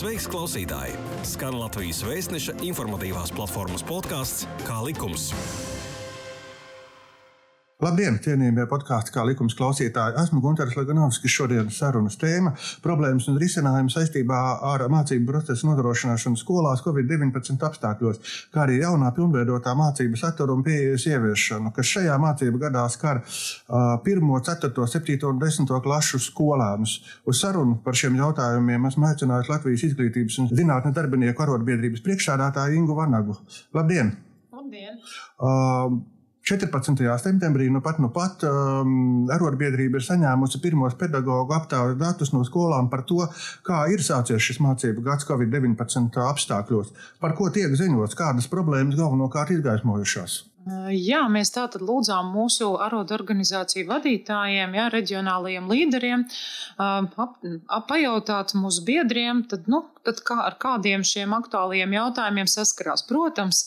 Sveiks, klausītāji! Skan Latvijas vēstneša informatīvās platformas podkāsts Kā likums. Labdien, cienījamie podkāstu kā likums klausītāji. Esmu Gunārs Laganovskis. Šodienas sarunas tēma - problēmas un risinājumi saistībā ar mācību procesu nodrošināšanu skolās Covid-19 apstākļos, kā arī jaunā pilnveidotā mācību satura un pieejas ieviešanu, kas šajā mācību gadā skar uh, 1, 4, 7 un 10 klašu skolēnus. Uz sarunu par šiem jautājumiem esmu aicinājis Latvijas izglītības un zinātnes darbinieku arotbiedrības priekšsādātāju Ingu Vanagu. Labdien! Labdien! Uh, 14. septembrī nu pat, nu pat um, arotbiedrība ir saņēmusi pirmos pedagoģu aptaujas datus no skolām par to, kā ir sācies šis mācību gads Covid-19 apstākļos. Par ko tiek ziņots, kādas problēmas galvenokārt izgaismojušās. Jā, mēs tātad lūdzām mūsu arodu-organizāciju vadītājiem, jā, reģionālajiem līderiem, ap, ap, pajautāt mūsu biedriem, tad, nu, tad kā, ar kādiem šiem aktuāliem jautājumiem saskarās. Protams,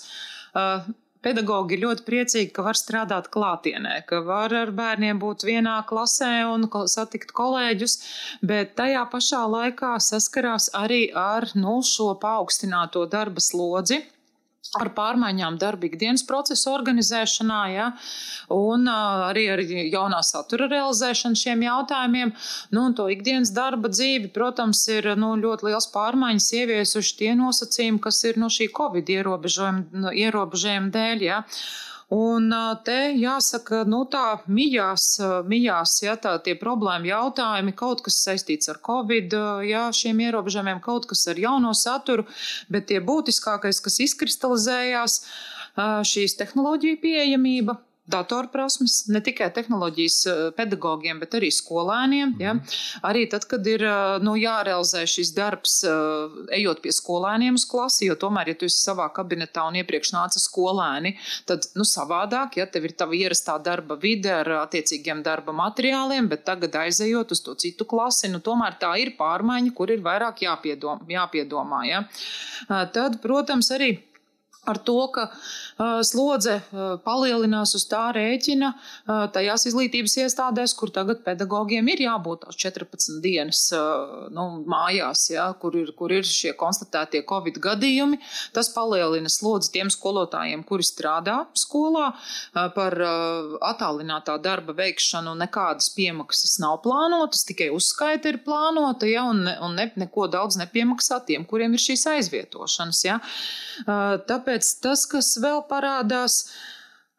pedagogi ļoti priecīgi, ka var strādāt klātienē, ka var ar bērniem būt vienā klasē un satikt kolēģus, bet tajā pašā laikā saskarās arī ar nu, šo paaugstināto darba slodzi ar pārmaiņām darba ikdienas procesu organizēšanā, ja, un arī ar jaunā satura realizēšanu šiem jautājumiem. Nu, to ikdienas darba dzīvi, protams, ir nu, ļoti liels pārmaiņas ieviesuši tie nosacījumi, kas ir no šī Covid ierobežojuma, ierobežojuma dēļ. Ja. Un te jāsaka, nu tā mijās, mijās ja, tā, tie problēma jautājumi, kaut kas saistīts ar Covid, ja, šiem ierobežojumiem, kaut kas ar jauno saturu, bet tie būtiskākais, kas izkristalizējās, šīs tehnoloģija pieejamība, datorprasmes, ne tikai tehnoloģijas eh, pedagogiem, bet arī skolēniem. Ja? Mhm. Arī tad, kad ir eh, nu, jārealizē šis darbs, eh, ejot pie skolēniem uz klasi, jo tomēr, ja tu esi savā kabinetā un iepriekš nāca skolēni, tad nu, savādāk, ja tev ir tava ierastā darba vide ar attiecīgiem darba materiāliem, bet tagad aizejot uz to citu klasi, nu, tomēr tā ir pārmaiņa, kur ir vairāk jāpiedom, jāpiedomā. Ja? Tad, protams, arī ar to, ka slodze uh, palielinās uz tā rēķina uh, tajās izglītības iestādēs, kur tagad pedagogiem ir jābūt 14 dienas nu, mājās, ja, kur, ir, kur ir šie konstatētie covid gadījumi. Tas palielina slodzi tiem skolotājiem, kuri strādā skolā par attālinātā darba veikšanu. Nekādas piemaksas nav plānotas, tikai uzskaita ir plānota, ja, un, un ne, neko daudz nepiemaksā tiem, kuriem ir šīs aizvietošanas. Ja. Tāpēc tas, kas vēl parādās,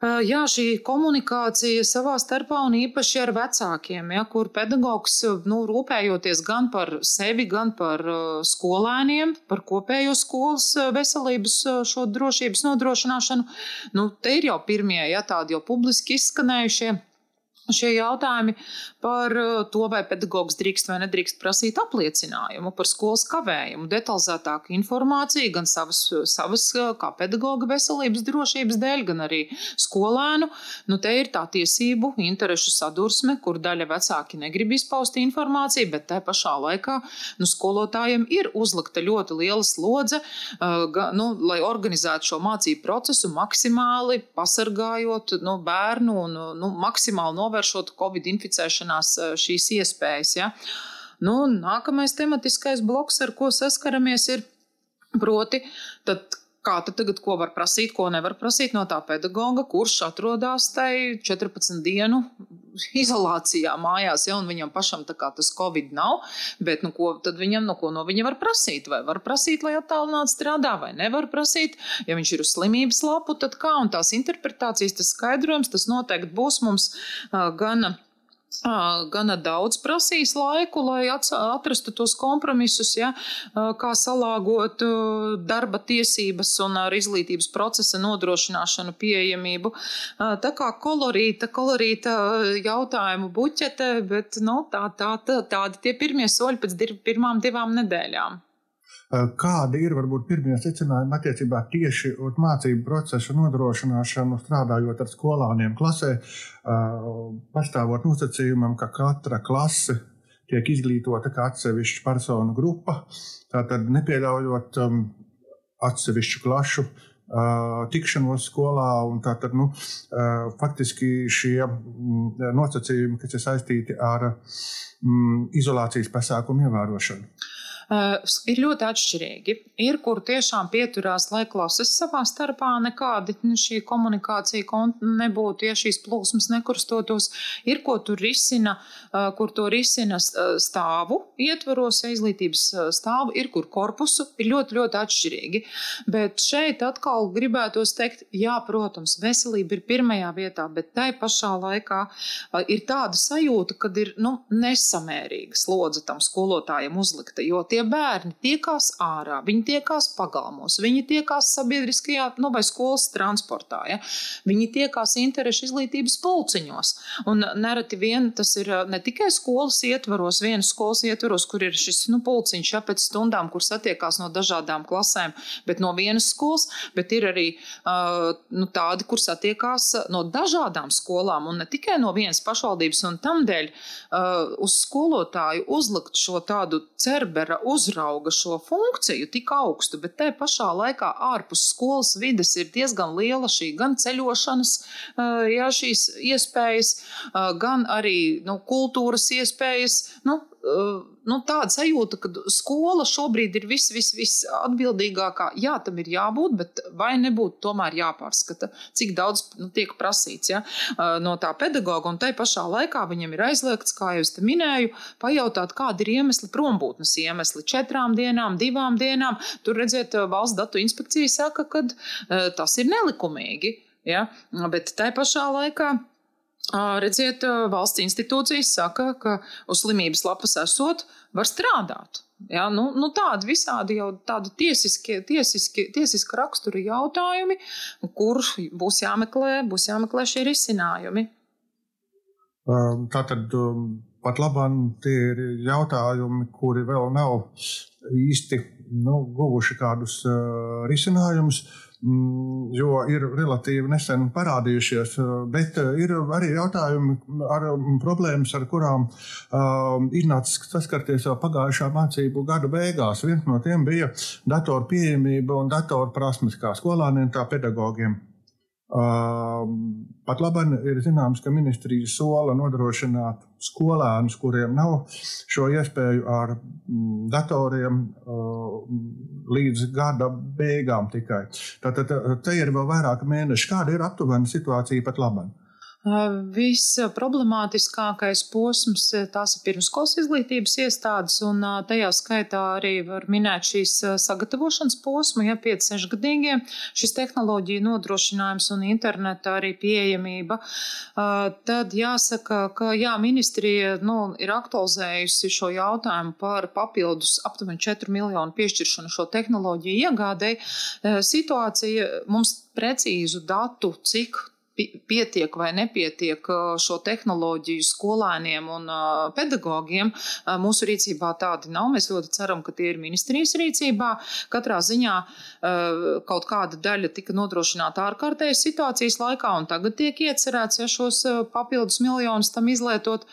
Jā, šī komunikācija savā starpā un īpaši ar vecākiem, ja, kur pedagogs nu, rūpējoties gan par sevi, gan par skolēniem, par kopējo skolas veselības šo drošības nodrošināšanu, nu, te ir jau pirmie, ja tādi jau publiski izskanējušie šie jautājumi par uh, to, vai pedagogs drīkst vai nedrīkst prasīt apliecinājumu par skolas kavējumu, detalizētāku informāciju gan savas, savas uh, kā pedagoga veselības drošības dēļ, gan arī skolēnu. Nu, te ir tā tiesību, interešu sadursme, kur daļa vecāki negrib izpaust informāciju, bet tā pašā laikā nu, skolotājiem ir uzlikta ļoti liela slodze, uh, nu, lai organizētu šo mācību procesu maksimāli pasargājot nu, bērnu un nu, maksimāli novērst novēršot Covid inficēšanās eh, šīs iespējas. Ja. Nu, nākamais tematiskais bloks, ar ko saskaramies, ir proti, tad, kā tad tagad, ko var prasīt, ko nevar prasīt no tā pedagoga, kurš atrodas tai 14 dienu izolācijā mājās, ja viņam pašam tas covid nav. Bet nu, ko tad viņam no ko no viņa var prasīt? Vai var prasīt, lai attālināti strādā, vai nevar prasīt? Ja viņš ir uz slimības lapu, tad kā un tās interpretācijas, tas skaidrojums, tas noteikti būs mums uh, gan gana daudz prasīs laiku, lai atrastu tos kompromisus, ja, kā salāgot darba tiesības un ar izglītības procesa nodrošināšanu pieejamību. Tā kā kolorīta, kolorīta jautājumu buķete, bet nu, tā, tā, tā, tādi tie pirmie soļi pēc pirmām divām nedēļām. Eh, kādi ir varbūt pirmie secinājumi attiecībā tieši uz mācību procesu nodrošināšanu, strādājot ar skolāniem klasē, eh, pastāvot nosacījumam, ka katra klase tiek izglītota kā atsevišķa personu grupa, tātad nepieļaujot um, atsevišķu klašu Uh, tikšanos skolā. Tātad, nu, faktiski šie mm, nosacījumi, kas ir saistīti ar mm, izolācijas pasākumu ievērošanu. Ir ļoti atšķirīgi. Ir, kur tiešām pieturās, lai klases savā starpā nekāda nu, šī komunikācija nebūtu, ja šīs plūsmas nekrustotos. Ir, ko tur risina, kur to risina stāvu ietvaros, ja izglītības stāvu, ir, kur korpusu. Ir ļoti, ļoti atšķirīgi. Bet šeit atkal gribētos teikt, jā, protams, veselība ir pirmajā vietā, bet tai pašā laikā ir tāda sajūta, ka ir nu, nesamērīga slodze tam skolotājiem uzlikta. Jo tie bērni tiekās ārā, viņi tiekās pagalmos, viņi tiekās sabiedriskajā nu, vai skolas transportā, ja? viņi tiekās interešu izglītības pulciņos. Un nereti vien tas ir ne tikai skolas ietvaros, vienas skolas ietvaros, kur ir šis nu, pulciņš ja, pēc stundām, kur satiekās no dažādām klasēm, bet no vienas skolas, bet ir arī uh, nu, tādi, kur satiekās no dažādām skolām un ne tikai no vienas pašvaldības. Un tamdēļ uh, uz skolotāju uzlikt šo tādu cerbera uzrauga šo funkciju tik augstu, bet te pašā laikā ārpus skolas vides ir diezgan liela šī gan ceļošanas, jā, šīs iespējas, gan arī nu, kultūras iespējas. Nu, nu, tāda sajūta, ka skola šobrīd ir viss, viss, viss atbildīgākā. Jā, tam ir jābūt, bet vai nebūtu tomēr jāpārskata, cik daudz nu, tiek prasīts ja, no tā pedagoga. Un tai pašā laikā viņam ir aizliegts, kā jau es te minēju, pajautāt, kādi ir iemesli, prombūtnes iemesli. Četrām dienām, divām dienām. Tur redziet, valsts datu inspekcija saka, ka tas ir nelikumīgi. Ja? Bet tai pašā laikā Redziet, valsts institūcijas saka, ka uz slimības lapas esot, var strādāt. Ja, nu, nu tādi visādi jau tādi tiesiski, tiesiski, tiesiski rakstura jautājumi, kur būs jāmeklē, būs jāmeklē šie risinājumi. Tātad pat labāk tie ir jautājumi, kuri vēl nav īsti nu, guvuši kādus risinājumus. Uh, Mm, jo ir relatīvi nesen parādījušies, eh, bet eh, ir arī jautājumi ar mm, problēmas, ar kurām um, iznāca saskarties jau pagājušā mācību gada beigās. Viens no tiem bija datoru pieejamība un datoru prasmes kā skolāniem, tā pedagogiem. Pat labi ir zināms, ka ministrija sola nodrošināt skolēnus, kuriem nav šo iespēju ar mm, datoriem līdz gada beigām tikai. Tātad te ir vēl vairāki mēneši. Kāda ir aptuvena situācija pat labāk? Visproblemātiskākais posms tās ir pirmskolas izglītības iestādes, un tajā skaitā arī var minēt šīs sagatavošanas posmu, ja 5-6 gadīgiem šis tehnoloģija nodrošinājums un interneta arī pieejamība. Tad jāsaka, ka jā, ministrija nu, ir aktualizējusi šo jautājumu par papildus aptuveni 4 miljonu piešķiršanu šo tehnoloģiju iegādēji. Situācija mums precīzu datu, cik pietiek vai nepietiek šo tehnoloģiju skolēniem un pedagogiem. Mūsu rīcībā tādi nav. Mēs ļoti ceram, ka tie ir ministrijas rīcībā. Katrā ziņā kaut kāda daļa tika nodrošināta ārkārtējas situācijas laikā, un tagad tiek iecerēts, ja šos papildus miljonus tam izlietot.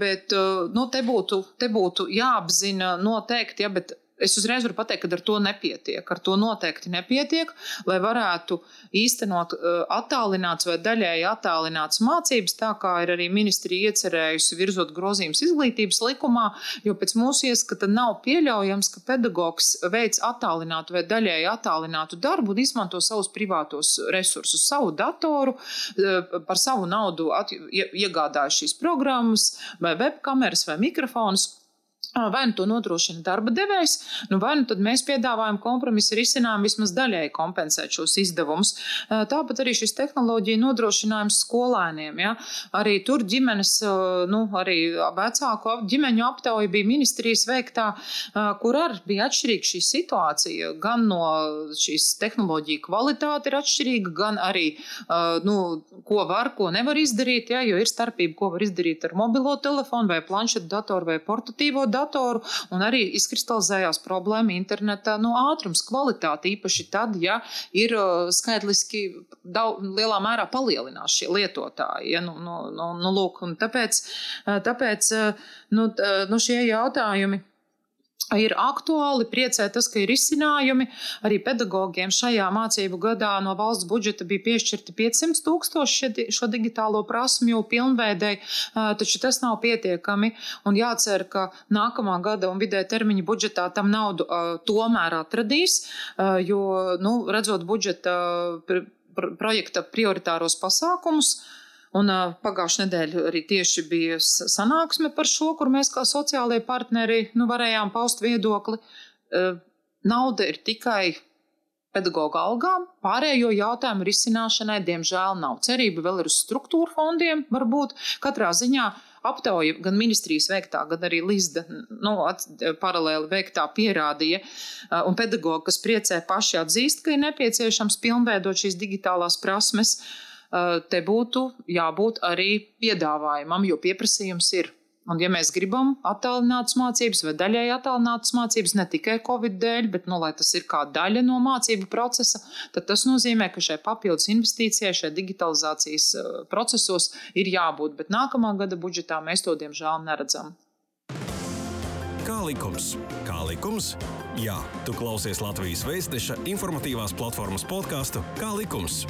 Bet nu, te, būtu, te būtu jāapzina noteikti, ja, bet Es uzreiz varu pateikt, ka ar to nepietiek. Ar to noteikti nepietiek, lai varētu īstenot uh, attālināts vai daļēji attālināts mācības, tā kā ir arī ministrija iecerējusi virzot grozījumus izglītības likumā, jo pēc mūsu ieskata nav pieļaujams, ka pedagogs veic attālinātu vai daļēji attālinātu darbu un izmanto savus privātos resursus, savu datoru, uh, par savu naudu iegādājas šīs programmas, vai webkameras, vai mikrofonus Vai nu to nodrošina darba devējs, nu vai nu tad mēs piedāvājam kompromisu risinājumu vismaz daļēji kompensēt šos izdevumus. Tāpat arī šis tehnoloģija nodrošinājums skolēniem. Ja? Arī tur ģimenes, nu, arī vecāku ģimeņu aptauja bija ministrijas veiktā, kur arī bija atšķirīga šī situācija. Gan no šīs tehnoloģija kvalitāte ir atšķirīga, gan arī, nu, ko var, ko nevar izdarīt, ja? jo ir starpība, ko var izdarīt ar mobilo telefonu vai planšetu datoru vai portatīvo datoru datoru, un arī izkristalizējās problēma interneta no ātrums kvalitāte, īpaši tad, ja ir uh, skaitliski daudz, lielā mērā palielinās šie lietotāji. Ja, nu, nu, nu, nu, lūk, tāpēc, uh, tāpēc uh, nu, nu, šie jautājumi ir aktuāli. Priecē tas, ka ir izcinājumi. Arī pedagogiem šajā mācību gadā no valsts budžeta bija piešķirti 500 tūkstoši šo digitālo prasmju pilnveidēji, taču tas nav pietiekami. Un jācer, ka nākamā gada un vidē termiņa budžetā tam naudu tomēr atradīs, jo, nu, redzot budžeta projekta prioritāros pasākumus, Un pagājušajā nedēļā arī tieši bija sanāksme par šo, kur mēs kā sociālie partneri nu, varējām paust viedokli. Nauda ir tikai pedagoģa algām, pārējo jautājumu risināšanai, diemžēl, nav. Cerība vēl ir uz struktūra fondiem, varbūt katrā ziņā. Aptauja gan ministrijas veiktā, gan arī Līsda nu, paralēli veiktā pierādīja, un pedagoģi, kas priecē paši atzīst, ka ir nepieciešams pilnveidot šīs digitālās prasmes, uh, te būtu jābūt arī piedāvājumam, jo pieprasījums ir. Un, ja mēs gribam attālinātas mācības vai daļēji attālinātas mācības, ne tikai Covid dēļ, bet nu, tas ir kā daļa no mācību procesa, tad tas nozīmē, ka šai papildus investīcijai, šai digitalizācijas eh, procesos ir jābūt. Bet nākamā gada budžetā mēs to diemžēl neredzam. Kā likums? Kā likums? Jā, tu klausies Latvijas Vēstneša informatīvās platformas podkāstu Kā likums?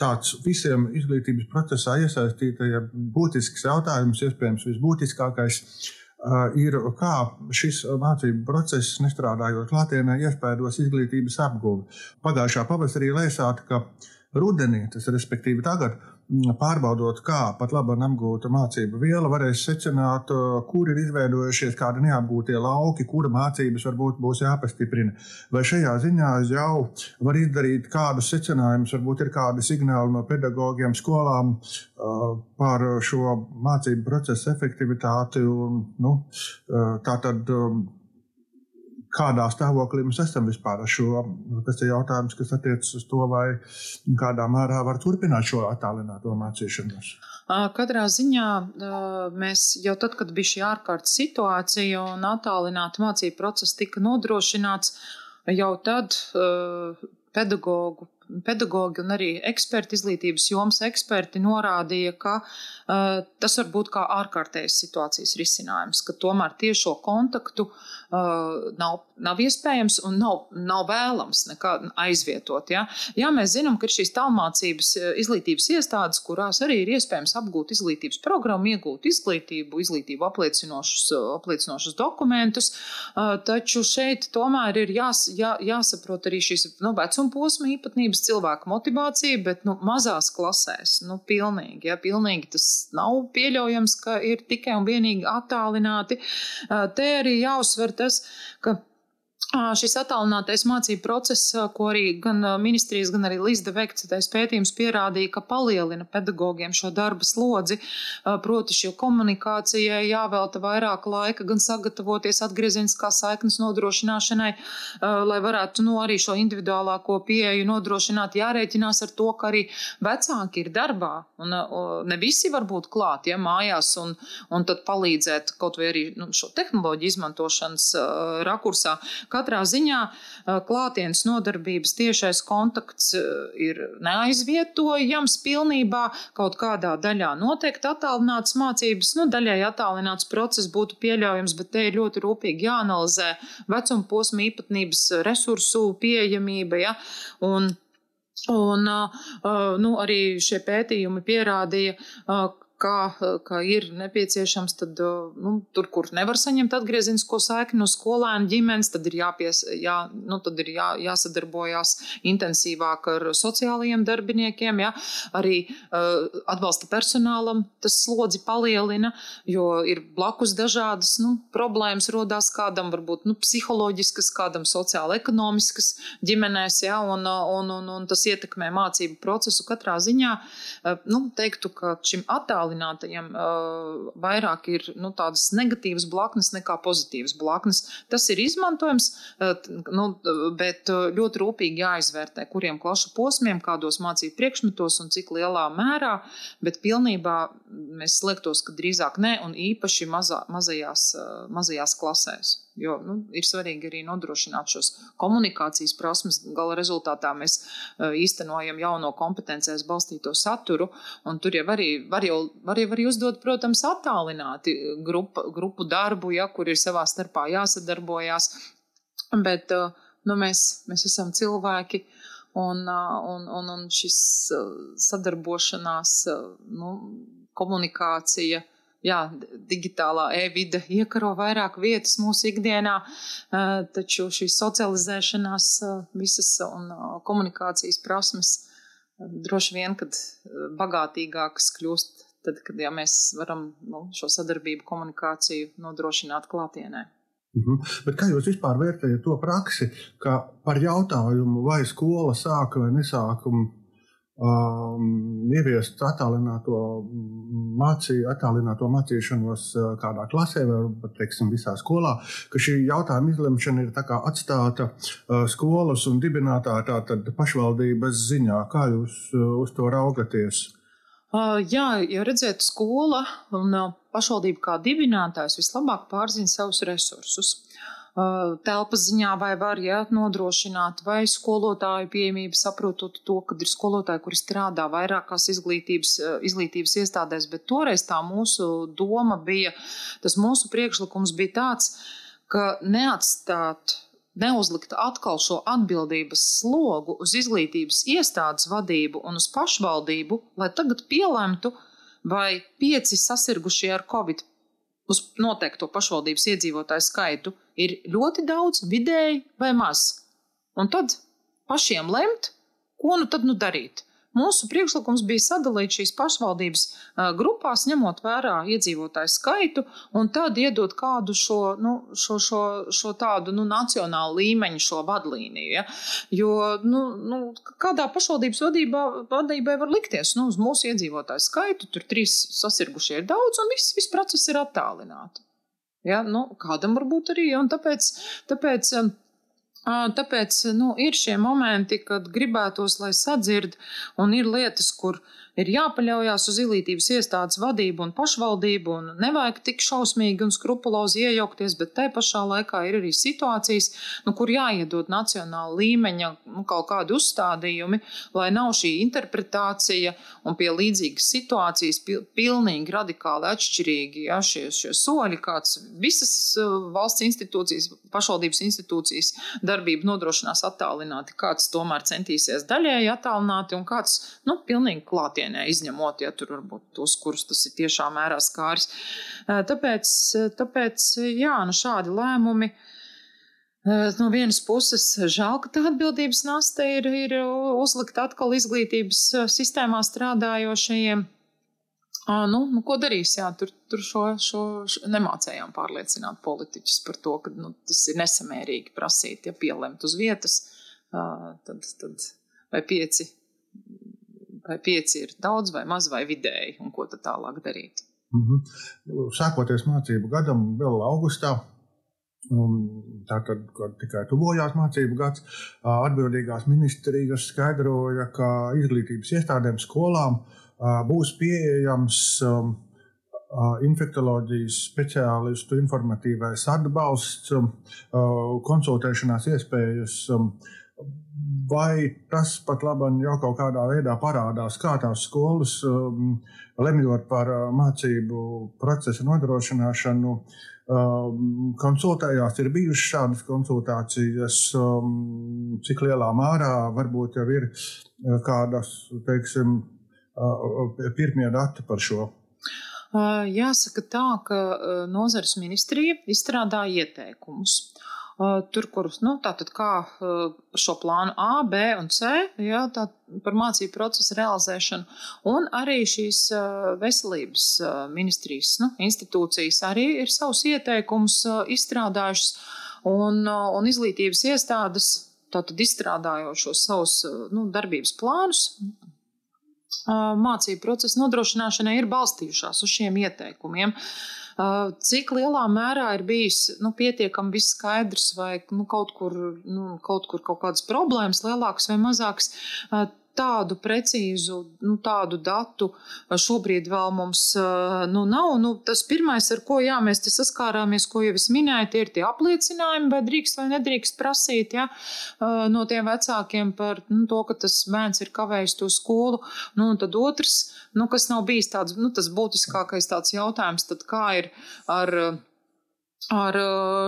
Tāds visiem izglītības procesā iesaistītajiem būtisks jautājums, iespējams, visbūtiskākais. Ir, kā šis mācību process, nestrādājot klātienē, iespējos izglītības apguvi. Pagājušā pavasarī lēsāt, ka rudenī, tas respektīvi tagad, Mm, pārbaudot, kā pat labi apgūta mācību viela, varēs secināt, uh, kur ir izveidojušies kādi neapgūtie lauki, kura mācības varbūt būs jāpastiprina. Vai šajā ziņā jau var izdarīt kādus secinājumus, varbūt ir kādi signāli no pedagogiem, skolām uh, par šo mācību procesu efektivitāti. Un, nu, uh, tātad, um, kādā stāvoklī mēs esam vispār ar šo. Tas ir jautājums, kas attiecas uz to, vai kādā mērā var turpināt šo attālināto mācīšanos. Katrā ziņā mēs jau tad, kad bija šī ārkārtas situācija un attālināta mācību process tika nodrošināts, jau tad pedagoģu pedagoģi un arī eksperti, izglītības jomas eksperti norādīja, ka tas var būt kā ārkārtējas situācijas risinājums, ka tomēr tiešo kontaktu uh, nav, nav iespējams un nav, nav vēlams aizvietot. Ja? Jā, mēs zinām, ka šīs tālmācības izglītības iestādes, kurās arī ir iespējams apgūt izglītības programmu, iegūt izglītību, izglītību apliecinošus, apliecinošus dokumentus, taču šeit tomēr ir jās, jā, jāsaprot arī šīs nu, vecuma posma īpatnības cilvēka motivācija, bet nu, mazās klasēs nu, pilnīgi, ja, pilnīgi tas nav pieļaujams, ka ir tikai un vienīgi attālināti. Te arī jāuzsver tas, ka Šis attālinātais mācību process, ko arī gan ministrijas, gan arī Līsda veikts pētījums pierādīja, ka palielina pedagogiem šo darba slodzi. Proti, šī komunikācijai jāvelta vairāk laika, gan sagatavoties atgriezeniskā saiknes nodrošināšanai, lai varētu nu, arī šo individuālāko pieeju nodrošināt. Jārēķinās ar to, ka arī vecāki ir darbā, un ne visi var būt klāt ja, mājās, un, un tad palīdzēt kaut vai arī nu, šo tehnoloģiju izmantošanas rakursā Katrā ziņā klātienes nodarbības tiešais kontakts ir neaizvietojams pilnībā. Kaut kādā daļā noteikti attālināts mācības, nu, daļai attālināts process būtu pieļaujams, bet te ir ļoti rūpīgi jāanalizē vecuma posma īpatnības, resursu pieejamība. Ja? Un, un nu, arī šie pētījumi pierādīja, kā, kā ir nepieciešams, tad nu, tur, kur nevar saņemt atgriezenisko saikni no skolēna ģimenes, tad ir, jāpies, jā, nu, tad ir jā, jāsadarbojās intensīvāk ar sociālajiem darbiniekiem. Ja? Arī uh, atbalsta personālam tas slodzi palielina, jo ir blakus dažādas nu, problēmas, rodās kādam varbūt nu, psiholoģiskas, kādam sociāli-ekonomiskas ģimenēs, ja? un, un, un, un tas ietekmē mācību procesu katrā ziņā. Uh, nu, teiktu, ka šim attālinātam attālinātajiem uh, vairāk ir nu, tādas negatīvas blaknes nekā pozitīvas blaknes. Tas ir izmantojams, uh, nu, bet ļoti rūpīgi jāizvērtē, kuriem klašu posmiem, kādos mācību priekšmetos un cik lielā mērā, bet pilnībā mēs slēgtos, ka drīzāk nē, un īpaši mazā, mazajās, mazajās klasēs. Jo nu, ir svarīgi arī nodrošināt šos komunikācijas prasmes. Gala rezultātā mēs uh, īstenojam jauno kompetencēs balstīto saturu, tur jau arī var, jau, var jau arī uzdot, protams, attālināti grupa, grupu darbu, ja, kur ir savā starpā jāsadarbojās. Bet uh, nu, mēs, mēs esam cilvēki. Un, un, un, un šis sadarbošanās, nu, komunikācija, uh, jā, digitālā e-vide iekaro vairāk vietas mūsu ikdienā, taču šīs socializēšanās visas un komunikācijas prasmes droši vien, kad bagātīgākas kļūst, tad, kad ja mēs varam nu, šo sadarbību, komunikāciju nodrošināt klātienē. Mhm. Bet kā jūs vispār vērtējat to praksi, ka par jautājumu, vai skola sāka vai nesāka um, ieviest attālināto, mācī, attālināto mācīšanos uh, kādā klasē vai teiksim, visā skolā, ka šī jautājuma izlemšana ir atstāta uh, skolas un dibinātāja pašvaldības ziņā. Kā jūs uh, uz to raugaties? Uh, jā, ja redzētu, skola un uh, pašvaldība kā dibinātājs vislabāk pārzina savus resursus telpas ziņā, vai var ja, nodrošināt, vai skolotāju pieejamību, saprotot to, ka ir skolotāji, kuri strādā vairākās izglītības, izglītības iestādēs, bet toreiz tā mūsu doma bija, tas mūsu priekšlikums bija tāds, ka neatstāt neuzlikt atkal šo atbildības slogu uz izglītības iestādes vadību un uz pašvaldību, lai tagad pielemtu, vai pieci sasirgušie ar covid uz noteikto pašvaldības iedzīvotāju skaitu ir ļoti daudz, vidēji vai maz. Un tad pašiem lemt, ko nu tad nu darīt. Mūsu priekšlikums bija sadalīt šīs pašvaldības grupās, ņemot vērā iedzīvotāju skaitu, un tad iedot kādu šo, nu, šo, šo, šo tādu nu, nacionālu līmeņu, šo vadlīniju. Ja? Jo nu, nu, kādā pašvaldības vadībā, vadībai var likties, nu, uz mūsu iedzīvotāju skaitu, tur trīs sasirgušie ir daudz, un viss, viss process ir attālināts. Ja? Nu, kādam varbūt arī, un tāpēc. tāpēc Tāpēc nu, ir šie momenti, kad gribētos, lai sadzird, un ir lietas, kur ir jāpaļaujas uz izglītības iestādes vadību un pašvaldību, un nevajag tik šausmīgi un skrupulozi iejaukties, bet te pašā laikā ir arī situācijas, nu, kur jāiedod nacionāla līmeņa nu, kaut kādi uzstādījumi, lai nav šī interpretācija un pie līdzīgas situācijas pilnīgi radikāli atšķirīgi ja, šie, šie soļi, kāds visas uh, valsts institūcijas, pašvaldības institūcijas darbību nodrošinās attālināti, kāds tomēr centīsies daļēji attālināti un kāds, nu, pilnīgi klātien klātienē, izņemot, ja tur varbūt tos, kurus tas ir tiešām mērā skāris. Tāpēc, tāpēc jā, nu šādi lēmumi. No vienas puses, žēl, ka tā atbildības nasta ir, ir uzlikta atkal izglītības sistēmā strādājošajiem. Nu, nu, ko darīs? Jā, tur tur šo, šo, šo nemācējām pārliecināt politiķus par to, ka nu, tas ir nesamērīgi prasīt, ja pielemt uz vietas, tad, tad vai pieci vai pieci ir daudz vai maz vai vidēji, un ko tad tālāk darīt. Mm -hmm. Sākoties mācību gadam, vēl augustā, Tātad, kad tikai tuvojās mācību gads, atbildīgās ministrijas skaidroja, ka izglītības iestādēm, skolām būs pieejams infektuoloģijas speciālistu informatīvais atbalsts, konsultēšanās iespējas Vai tas pat labi jau kaut kādā veidā parādās, kā tās skolas, um, lemjot par uh, mācību procesu nodrošināšanu, um, konsultējās, ir bijušas šādas konsultācijas, um, cik lielā mērā varbūt jau ir uh, kādas, teiksim, uh, pirmie dati par šo. Jāsaka tā, ka nozares ministrija izstrādāja ieteikumus. Tur, kurus, nu, tātad kā šo plānu A, B un C, jā, tā par mācību procesu realizēšanu, un arī šīs veselības ministrijas nu, institūcijas arī ir savus ieteikumus izstrādājušas, un, un izglītības iestādes tātad izstrādājošos savus nu, darbības plānus, mācību procesu nodrošināšanai ir balstījušās uz šiem ieteikumiem. Uh, Cik lielā mērā ir bijis nu, pietiekami viss skaidrs, vai nu, kaut, kur, nu, kaut kur kaut kādas problēmas, lielākas vai mazākas, tādu precīzu, nu, tādu datu šobrīd vēl mums nu, nav. Nu, tas pirmais, ar ko jā, mēs saskārāmies, ko jau es minēju, tie ir tie apliecinājumi, vai drīkst vai nedrīkst prasīt ja, no tiem vecākiem par nu, to, ka tas bērns ir kavējis to skolu. Nu, un tad otrs, nu, kas nav bijis tāds, nu, tas būtiskākais tāds jautājums, tad kā ir ar ar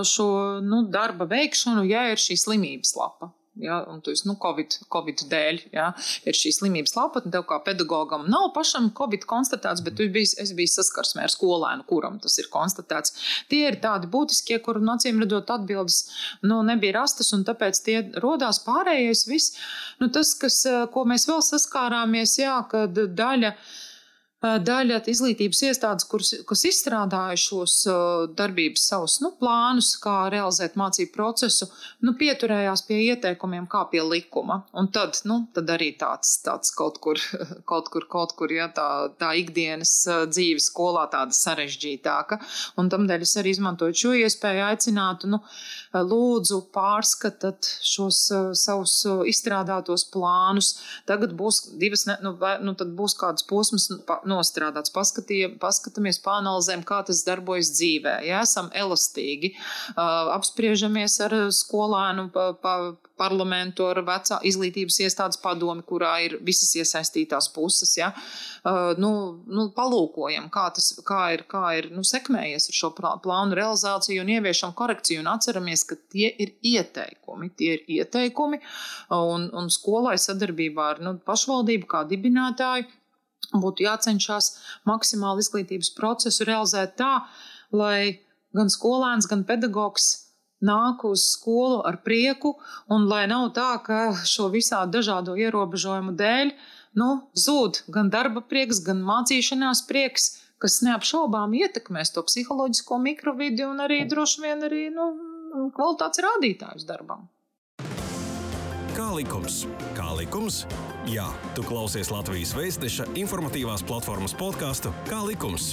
šo nu, darba veikšanu, ja ir šī slimības lapa. Ja, un tu esi nu, COVID, COVID dēļ, ja, ir šī slimības lapa, un tev kā pedagogam nav pašam COVID konstatēts, bet biji, es biju saskarsmē ar skolēnu, kuram tas ir konstatēts. Tie ir tādi būtiskie, kur acīm redzot atbildes nu, nebija rastas, un tāpēc tie rodās pārējais viss. Nu, tas, kas, ko mēs vēl saskārāmies, jā, kad daļa daļa izglītības iestādes, kuras, kas izstrādāja šos darbības savus nu, plānus, kā realizēt mācību procesu, nu, pieturējās pie ieteikumiem, kā pie likuma. Un tad, nu, tad arī tāds, tāds kaut kur, kaut kur, kaut kur ja, tā, tā ikdienas dzīve skolā tāda sarežģītāka. Un tamdēļ es arī izmantoju šo iespēju aicinātu, nu, lūdzu, pārskatāt šos savus izstrādātos plānus. Tagad būs divas, nu, vai, nu, tad būs kādas posmas. Nu, nostrādāts. Paskatāmies, panalizējam, kā tas darbojas dzīvē. Ja esam elastīgi, apspriežamies ar skolēnu pa, pa, parlamentu, ar vecā izglītības iestādes padomi, kurā ir visas iesaistītās puses. Ja? Nu, nu, palūkojam, kā tas kā ir, kā ir nu, sekmējies ar šo plānu realizāciju un ieviešam korekciju un atceramies, ka tie ir ieteikumi. Tie ir ieteikumi un, un skolai sadarbībā ar nu, pašvaldību kā dibinātāju būtu jācenšas maksimāli izglītības procesu realizēt tā, lai gan skolēns, gan pedagogs nāk uz skolu ar prieku, un lai nav tā, ka šo visādi dažādo ierobežojumu dēļ nu, zūd gan darba prieks, gan mācīšanās prieks, kas neapšaubām ietekmēs to psiholoģisko mikrovidi un arī droši vien arī nu, kvalitātes rādītājus darbam. Kā likums? Kā likums? Jā, tu klausies Latvijas Vēstneša informatīvās platformas podkāstu Kā likums?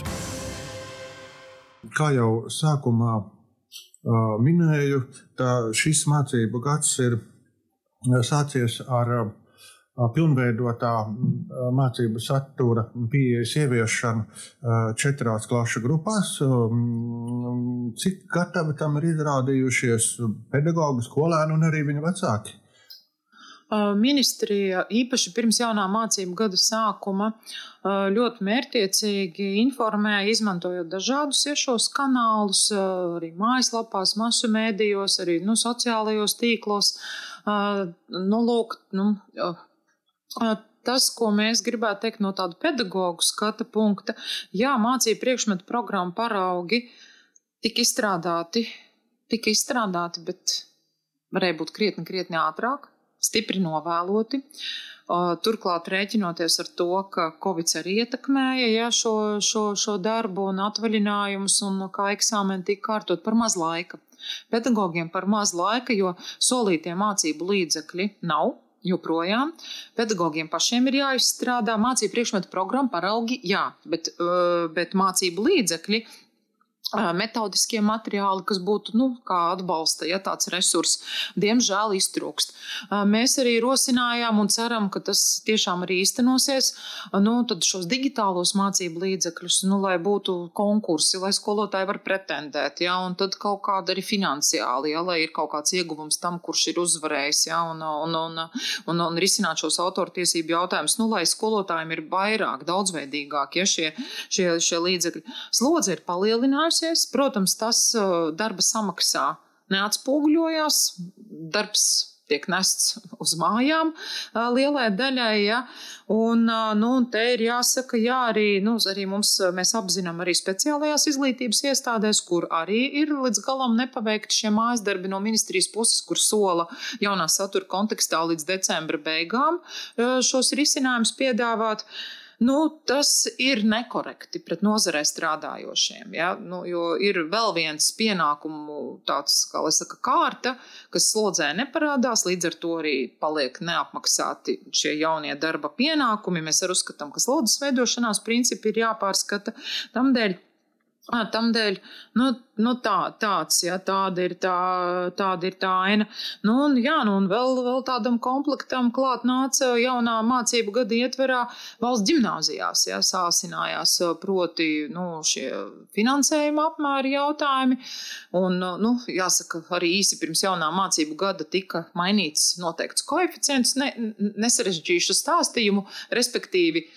Kā jau sākumā uh, minēju, šis mācību gads ir sācies ar uh, pilnveidotā mācību satura pieejas ieviešanu četrās klašu grupās. Cik gatavi tam ir izrādījušies pedagoģi, skolēni un arī viņu vecāki? Ministrija īpaši pirms jaunā mācību gada sākuma ļoti mērķiecīgi informēja, izmantojot dažādus iešos kanālus, arī mājaslapās, masu mēdījos, arī nu, sociālajos tīklos. Nu, lūk, nu, tas, ko mēs gribētu teikt no tāda pedagoģa skata punkta, jā, mācību priekšmetu programmu paraugi tika izstrādāti, tika izstrādāti, bet varēja būt krietni, krietni ātrāk stipri novēloti. Turklāt rēķinoties ar to, ka Covid arī ietekmēja ja, šo, šo, šo darbu un atvaļinājumus, un kā eksāmeni tika kārtot par maz laika. Pedagogiem par maz laika, jo solītie mācību līdzekļi nav, joprojām. Pedagogiem pašiem ir jāizstrādā mācību priekšmetu programma, paraugi, jā, bet, bet mācību līdzekļi metodiskie materiāli, kas būtu nu, kā atbalsta, ja tāds resurs, diemžēl iztrūkst. Mēs arī rosinājām un ceram, ka tas tiešām arī īstenosies. Nu, tad šos digitālos mācību līdzekļus, nu, lai būtu konkursi, lai skolotāji var pretendēt, ja, un tad kaut kāda arī finansiāli, ja, lai ir kaut kāds ieguvums tam, kurš ir uzvarējis, ja, un, un, un, un, un risināt šos autortiesību jautājumus, nu, lai skolotājiem ir vairāk, daudzveidīgāk, ja šie, šie, šie līdzekļi. Slodze ir palielinājusies mainījusies. Protams, tas darba samaksā neatspoguļojās. Darbs tiek nests uz mājām lielai daļai. Ja? Un, nu, te ir jāsaka, jā, arī, nu, arī mums, mēs apzinām arī speciālajās izglītības iestādēs, kur arī ir līdz galam nepaveikti šie mājas darbi no ministrijas puses, kur sola jaunā satura kontekstā līdz decembra beigām šos risinājumus piedāvāt. Uh, nu, tas ir nekorekti pret nozarē strādājošiem. Ja? Nu, jo ir vēl viens pienākumu, tāds, kā lai saka, kārta, kas slodzē neparādās, līdz ar to arī paliek neapmaksāti šie jaunie darba pienākumi. Mēs arī uzskatām, ka slodzes veidošanās principi ir jāpārskata. Tamdēļ, tamdēļ nu, Nu, tā, tāds, ja, tāda, ir tā, tāda ir tā aina. Nu, un, jā, nu, un vēl, vēl tādam komplektam klāt nāca jaunā mācību gada ietverā valsts gimnāzijās. Ja, sāsinājās proti nu, šie finansējuma apmēri jautājumi. Un, nu, jāsaka, arī īsi pirms jaunā mācību gada tika mainīts noteikts koeficients. Ne, nesarežģīšu stāstījumu, respektīvi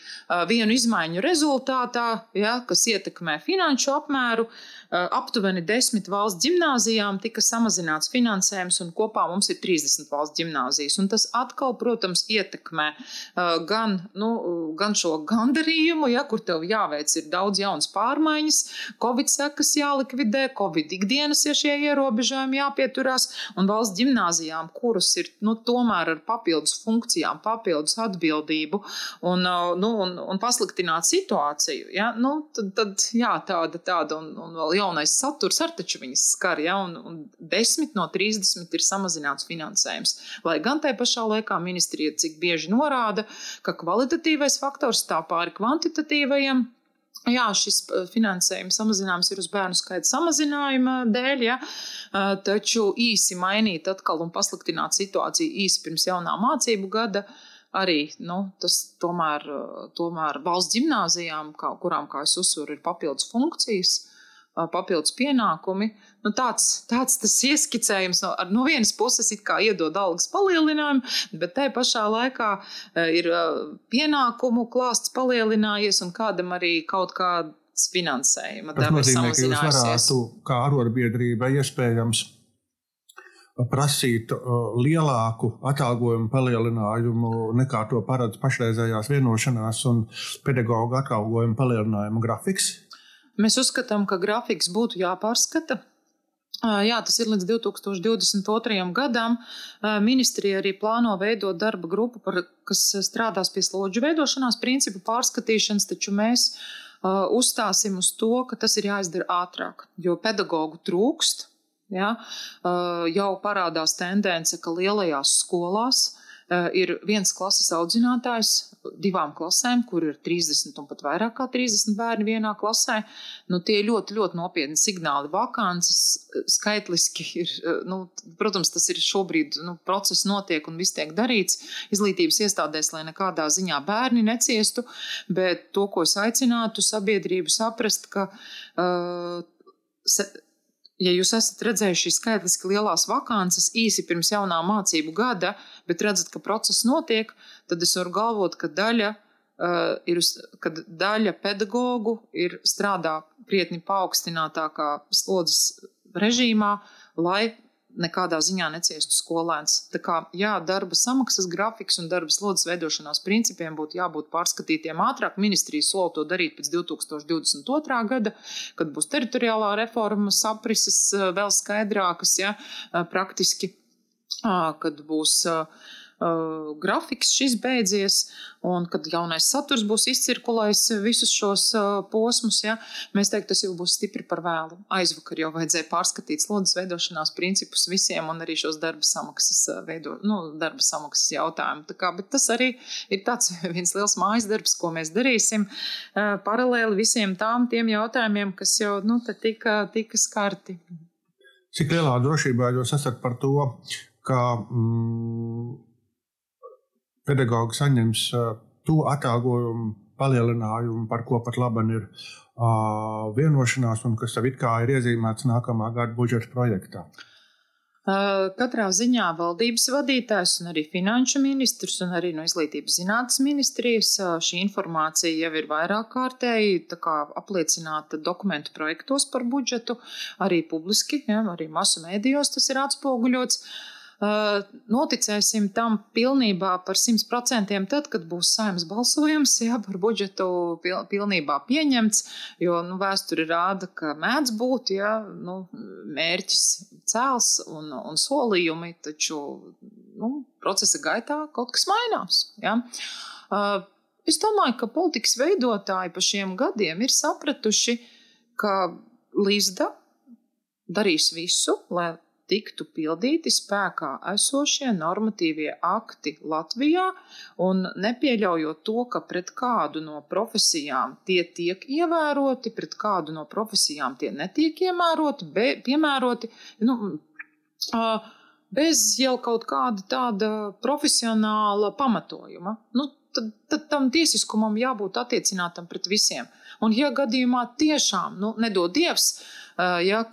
vienu izmaiņu rezultātā, ja, kas ietekmē finanšu apmēru. Eh, aptuveni desmit valsts gimnāzijām tika samazināts finansējums, un kopā mums ir 30 valsts gimnāzijas. Un tas atkal, protams, ietekmē gan, nu, gan šo gandarījumu, ja, kur tev jāveic ir daudz jaunas pārmaiņas, covid sekas jālikvidē, covid ikdienas, ja šie ierobežojumi jāpieturās, un valsts gimnāzijām, kuras ir nu, tomēr ar papildus funkcijām, papildus atbildību un, nu, un, un pasliktināt situāciju, ja, nu, tad, tad jā, tāda, tāda un, un vēl jaunais saturs ar taču viņas skar, ja, un, un 10 no 30 ir samazināts finansējums. Lai gan tajā pašā laikā ministrija cik bieži norāda, ka kvalitatīvais faktors stāv pāri kvantitatīvajam. Jā, šis eh, finansējuma samazinājums ir uz bērnu skaita samazinājuma dēļ, ja, eh, taču īsi mainīt atkal un pasliktināt situāciju īsi pirms jaunā mācību gada arī nu, tas tomēr, eh, tomēr valsts gimnāzijām, kā, kurām, kā es uzsveru, ir papildus funkcijas papildus pienākumi. Nu, tāds, tāds tas ieskicējums no, no vienas puses iedod algas palielinājumu, bet tajā pašā laikā ir pienākumu klāsts palielinājies un kādam arī kaut kāds finansējuma devums samazinājusies. Kā arotbiedrība iespējams prasīt uh, lielāku atalgojumu palielinājumu nekā to paredz pašreizējās vienošanās un pedagoģa atalgojuma palielinājuma grafiks. Mēs uzskatām, ka grafiks būtu jāpārskata. Jā, tas ir līdz 2022. gadam. Ministrija arī plāno veidot darba grupu, par, kas strādās pie slodžu veidošanās principu pārskatīšanas, taču mēs uzstāsim uz to, ka tas ir jāizdara ātrāk, jo pedagoģu trūkst. Ja, jau parādās tendence, ka lielajās skolās ir viens klases audzinātājs divām klasēm, kur ir 30 un pat vairāk kā 30 bērni vienā klasē. Nu, tie ir ļoti, ļoti nopietni signāli. Vakances eh, skaitliski ir, eh, nu, protams, tas ir šobrīd nu, process notiek un viss tiek darīts izglītības iestādēs, lai nekādā ziņā bērni neciestu. Bet to, ko es aicinātu sabiedrību saprast, ka uh, ja jūs esat redzējuši skaitliski lielās vakances īsi pirms jaunā mācību gada, bet redzat, ka process notiek, tad es varu galvot, ka daļa, uh, ir, kad daļa pedagoģu ir strādā krietni paaugstinātākā slodzes režīmā, lai nekādā ziņā neciestu skolēns. Tā kā jā, darba samaksas grafiks un darba slodzes veidošanās principiem būtu jābūt pārskatītiem ātrāk. Ministrija sola to darīt pēc 2022. gada, kad būs teritoriālā reforma, saprises vēl skaidrākas, ja, praktiski, kad būs uh, grafiks šis beidzies, un kad jaunais saturs būs izcirkulējis visus šos uh, posmus, ja, mēs teiktu, tas jau būs stipri par vēlu. Aizvakar jau vajadzēja pārskatīt slodzes veidošanās principus visiem un arī šos darba samaksas, veido, nu, darba samaksas jautājumu. Tā kā, bet tas arī ir tāds viens liels mājas darbs, ko mēs darīsim uh, paralēli visiem tām tiem jautājumiem, kas jau nu, tika, tika skarti. Cik lielā drošībā jūs esat par to, ka mm, pedagogi saņems to atalgojumu palielinājumu, par ko pat labi ir uh, vienošanās, un kas jau it kā ir iezīmēts nākamā gada budžeta projektā. Katrā ziņā valdības vadītājs un arī finanšu ministrs un arī no izglītības zinātnes ministrijas šī informācija jau ir vairāk kārtēji apliecināta dokumentu projektos par budžetu, arī publiski, ja, arī masu mēdījos tas ir atspoguļots. Uh, Noticēsim tam pilnībā par 100% tad, kad būs saimnes balsojums, jā, par budžetu pilnībā pieņemts, jo nu, vēsture rāda, ka mēdz būt jā, nu, mērķis cēls un, un solījumi, taču nu, procesa gaitā kaut kas mainās. Jā. Es domāju, ka politikas veidotāji pa šiem gadiem ir sapratuši, ka Līsda darīs visu, lai tiktu pildīti spēkā esošie normatīvie akti Latvijā un nepieļaujot to, ka pret kādu no profesijām tie tiek ievēroti, pret kādu no profesijām tie netiek iemēroti, be, piemēroti. Nu, uh, bez jau kaut kāda tāda profesionāla pamatojuma. Nu, tad, tad tam tiesiskumam jābūt attiecinātam pret visiem. Un, ja gadījumā tiešām, nu, nedod Dievs, ja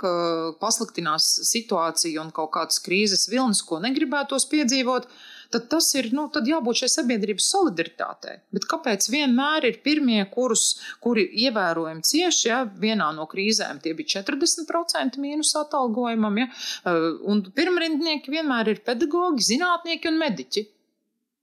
pasliktinās situācija un kaut kādas krīzes vilnis, ko negribētos piedzīvot, tad tas ir nu, tad jābūt šai sabiedrības solidaritātei. Bet kāpēc vienmēr ir pirmie, kurus, kuri ievērojami cieši? Ja? Vienā no krīzēm tie bija 40% mīnus atalgojumam, ja? un pirmrindnieki vienmēr ir pedagoģi, zinātnieki un mediķi.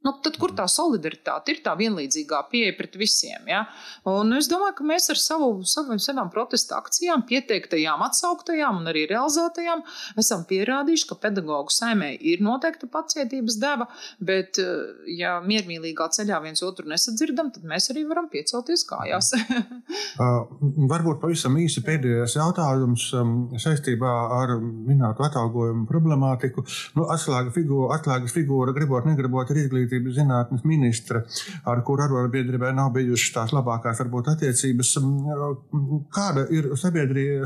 Nu, tad, kur tā solidaritāte ir tā vienlīdzīgā pieeja pret visiem? Ja? Un es domāju, ka mēs ar savu, savām protesta akcijām, pieteiktajām, atsauktajām un arī realizētajām, esam pierādījuši, ka pedagoģu saimē ir noteikta pacietības deva, bet, eh, ja miermīlīgā ceļā viens otru nesadzirdam, tad mēs arī varam piecelties kājās. uh, varbūt pavisam īsi pēdējais jautājums um, saistībā ar minēto atalgojumu problemātiku. Nu, atslēga figūra, atslēgas figūra, gribot, negribot, ir izglītība izglītības zinātnes ministra, ar kuru arotbiedrībai nav bijušas tās labākās varbūt attiecības. Kāda ir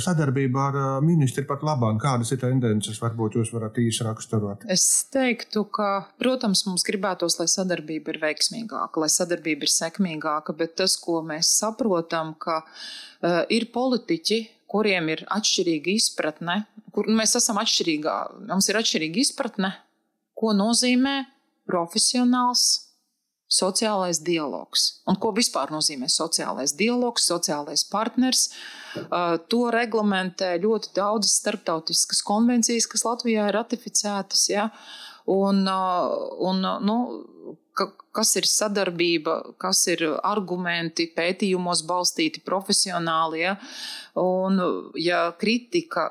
sadarbība ar ministri pat labāk? Kādas ir tendences? Varbūt jūs varat īsi raksturot. Es teiktu, ka, protams, mums gribētos, lai sadarbība ir veiksmīgāka, lai sadarbība ir sekmīgāka, bet tas, ko mēs saprotam, ka uh, ir politiķi, kuriem ir atšķirīga izpratne, kur mēs esam atšķirīgā, mums ir atšķirīga izpratne, ko nozīmē profesionāls sociālais dialogs. Un ko vispār nozīmē sociālais dialogs, sociālais partners? To reglamentē ļoti daudzas starptautiskas konvencijas, kas Latvijā ir ratificētas. Ja? Un, un, nu, ka, kas ir sadarbība, kas ir argumenti, pētījumos balstīti profesionāli. Ja? Un, ja kritika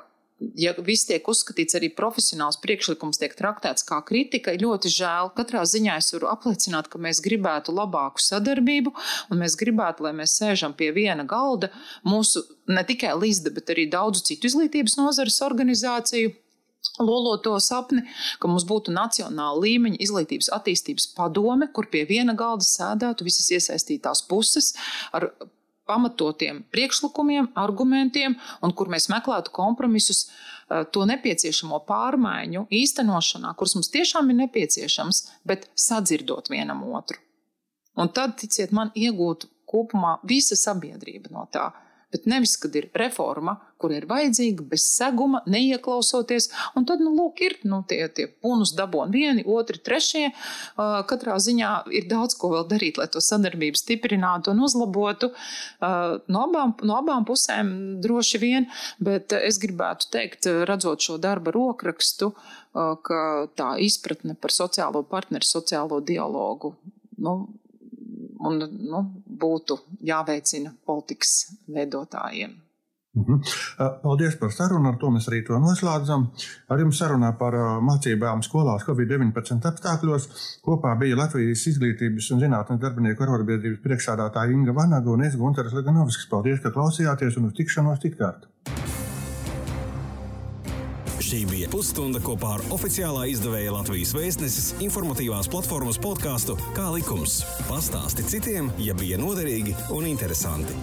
ja viss tiek uzskatīts arī profesionāls priekšlikums, tiek traktēts kā kritika, ir ļoti žēl. Katrā ziņā es varu apliecināt, ka mēs gribētu labāku sadarbību, un mēs gribētu, lai mēs sēžam pie viena galda mūsu ne tikai Līsda, bet arī daudzu citu izglītības nozares organizāciju loloto sapni, ka mums būtu nacionāla līmeņa izglītības attīstības padome, kur pie viena galda sēdētu visas iesaistītās puses ar pamatotiem priekšlikumiem, argumentiem, un kur mēs meklētu kompromisus eh, to nepieciešamo pārmaiņu īstenošanā, kuras mums tiešām ir nepieciešams, bet sadzirdot vienam otru. Un tad, ticiet man, iegūtu kopumā visa sabiedrība no tā. Bet nevis, kad ir reforma, kur ir vajadzīga, bez seguma, neieklausoties. Un tad, nu, lūk, ir nu, tie, tie punus dabūni vieni, otri, trešie. Uh, katrā ziņā ir daudz ko vēl darīt, lai to sadarbību stiprinātu un uzlabotu. Uh, no, abām, no abām pusēm droši vien, bet es gribētu teikt, redzot šo darba rokrakstu, uh, ka tā izpratne par sociālo partneru, sociālo dialogu. Nu, un nu, būtu jāveicina politikas veidotājiem. Mhm. Paldies par sarunu. Ar to mēs arī to noslēdzam. Ar jums sarunā par mācībām skolās Covid-19 apstākļos kopā bija Latvijas izglītības un zinātnes darbinieku arotbiedrības priekšsādātāja Inga Vanaga un es Gunteris Leganovskis. Paldies, ka klausījāties un uz tikšanos tikkārt! Šī bija pusstunda kopā ar oficiālā izdevēja Latvijas vēstneses informatīvās platformas podkāstu Kā likums. Pastāsti citiem, ja bija noderīgi un interesanti.